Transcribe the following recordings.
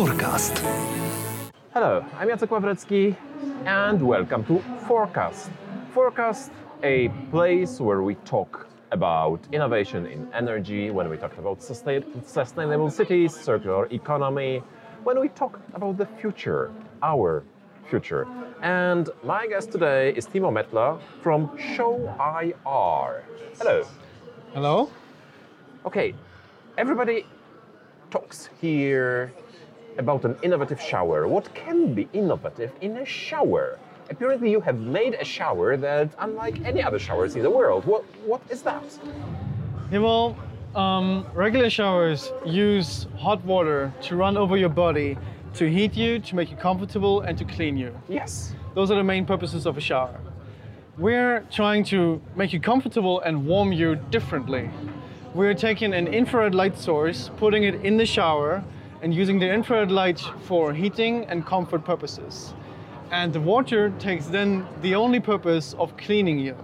Forecast. Hello, I'm Jacek Ławrecki and welcome to Forecast. Forecast, a place where we talk about innovation in energy, when we talk about sustain- sustainable cities, circular economy, when we talk about the future, our future. And my guest today is Timo Metla from Show IR. Hello. Hello? Okay, everybody talks here about an innovative shower. What can be innovative in a shower? Apparently, you have made a shower that, unlike any other showers in the world, what, what is that? Yeah, well, um, regular showers use hot water to run over your body to heat you, to make you comfortable, and to clean you. Yes. Those are the main purposes of a shower. We're trying to make you comfortable and warm you differently. We're taking an infrared light source, putting it in the shower, and using the infrared light for heating and comfort purposes. And the water takes then the only purpose of cleaning you.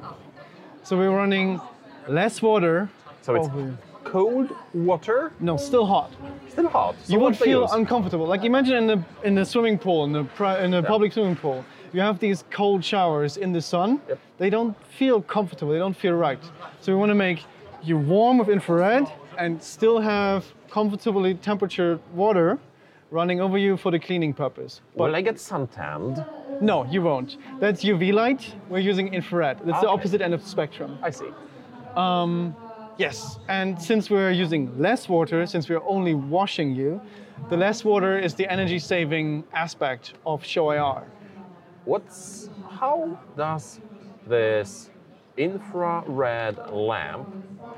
So we're running less water. So it's oh, over cold water, no, still hot. still hot. So you would feel use? uncomfortable. Like imagine in the in the swimming pool, in the in the public swimming pool, you have these cold showers in the sun. Yep. They don't feel comfortable. They don't feel right. So we want to make you warm with infrared and still have comfortably temperature water running over you for the cleaning purpose. But Will I get suntanned? no, you won't. That's UV light. We're using infrared. That's the opposite end of the spectrum. I see. Um, yes, and since we're using less water, since we're only washing you, the less water is the energy saving aspect of Show IR. What's how does this infrared lamp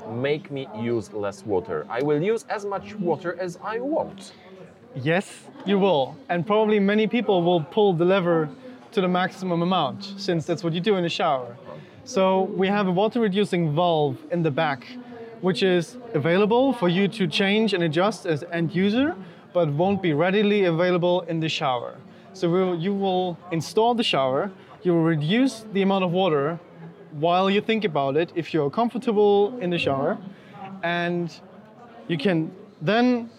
make me use less water? I will use as much water as I want. Yes, you will, and probably many people will pull the lever to the maximum amount, since that's what you do in the shower. So we have a water reducing valve in the back, which is available for you to change and adjust as end user, but won't be readily available in the shower. So we'll, you will install the shower, you will reduce the amount of water while you think about it if you're comfortable in the shower, and you can then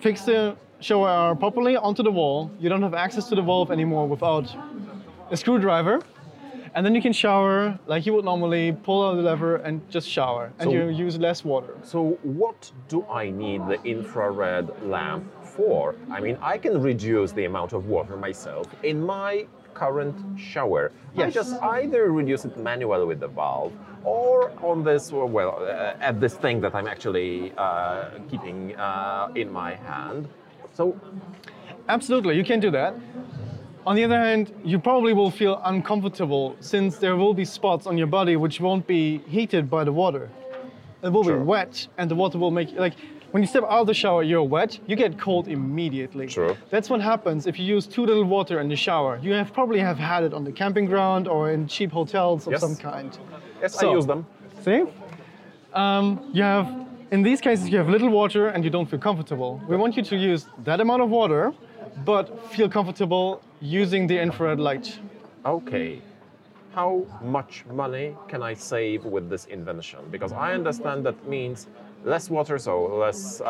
fix the shower properly onto the wall. You don't have access to the valve anymore without a screwdriver. And then you can shower like you would normally, pull out the lever and just shower. And So- you use less water. So what do I need the infrared lamp for? I mean, I can reduce the amount of water myself in my current shower. I Yes. just either reduce it manually with the valve or on this, well, uh, at this thing that I'm actually uh, keeping uh, in my hand. So Absolutely, you can do that. On the other hand, you probably will feel uncomfortable since there will be spots on your body which won't be heated by the water. It will Sure. be wet, and the water will make like when you step out of the shower, you're wet. You get cold immediately. True. That's what happens if you use too little water in the shower. You have probably have had it on the camping ground or in cheap hotels of Yes. some kind. yes, I use them. See? Um, you have, in these cases, you have little water and you don't feel comfortable. We want you to use that amount of water, but feel comfortable using the infrared light. Okay. How much money can I save with this invention? Because I understand that means less water, so less uh,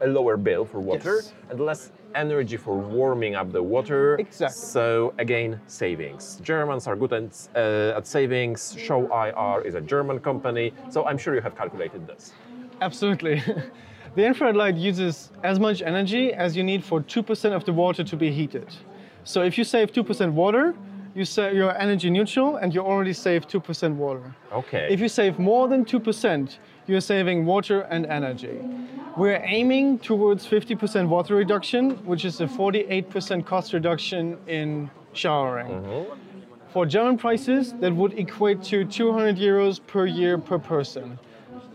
a lower bill for water, Yes. and less energy for warming up the water. Exactly. So again, savings. Germans are good at, uh, at savings. Show IR is a German company, so I'm sure you have calculated this. Absolutely. the infrared light uses as much energy as you need for 2% of the water to be heated. So if you save 2% water, you say you're energy neutral and you already save 2% water. Okay. If you save more than 2%, you're saving water and energy. We're aiming towards 50% water reduction, which is a 48% cost reduction in showering. For German prices, that would equate to 200 euros per year per person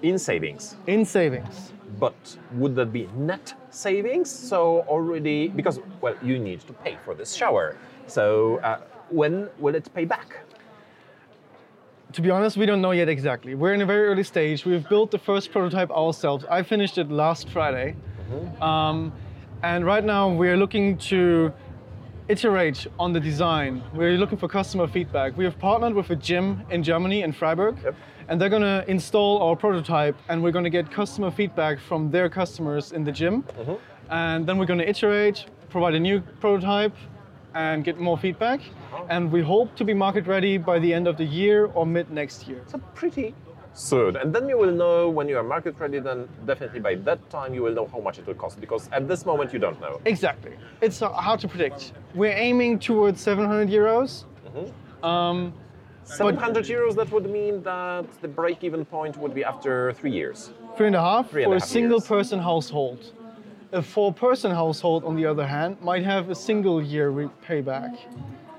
in savings. in savings. But would that be net savings? So already, because well, you need to pay for this shower. So uh, when will it pay back? To be honest, we don't know yet exactly. We're in a very early stage. We've built the first prototype ourselves. I finished it last Friday. Um, and right now we're looking to iterate on the design. We're looking for customer feedback. We have partnered with a gym in Germany, in Freiburg, Yep. and they're going to install our prototype and we're going to get customer feedback from their customers in the gym. And then we're going to iterate, provide a new prototype, and get more feedback. And we hope to be market ready by the end of the year or mid next year. So pretty soon. And then you will know when you are market ready, then definitely by that time you will know how much it will cost because at this moment you don't know. Exactly. It's uh, hard to predict. We're aiming towards 700 euros. Um, 700 euros, that would mean that the break even point would be after three years. three and a half Three and for a a single years. person household. A four person household, on the other hand, might have a single year payback.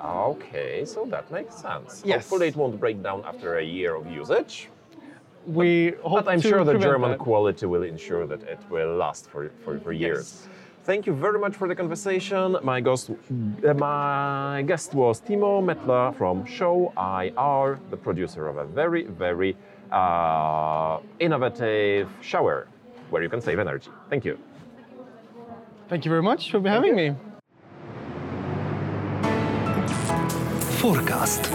Okay, so that makes sense. Yes. Hopefully it won't break down after a year of usage. We hope But I'm sure the German that. quality will ensure that it will last for, for, for years. Yes. Thank you very much for the conversation. My guest, uh, my guest was Timo Metla from Show IR, the producer of a very, very uh, innovative shower where you can save energy. Thank you. Thank you very much for having me. Forecast.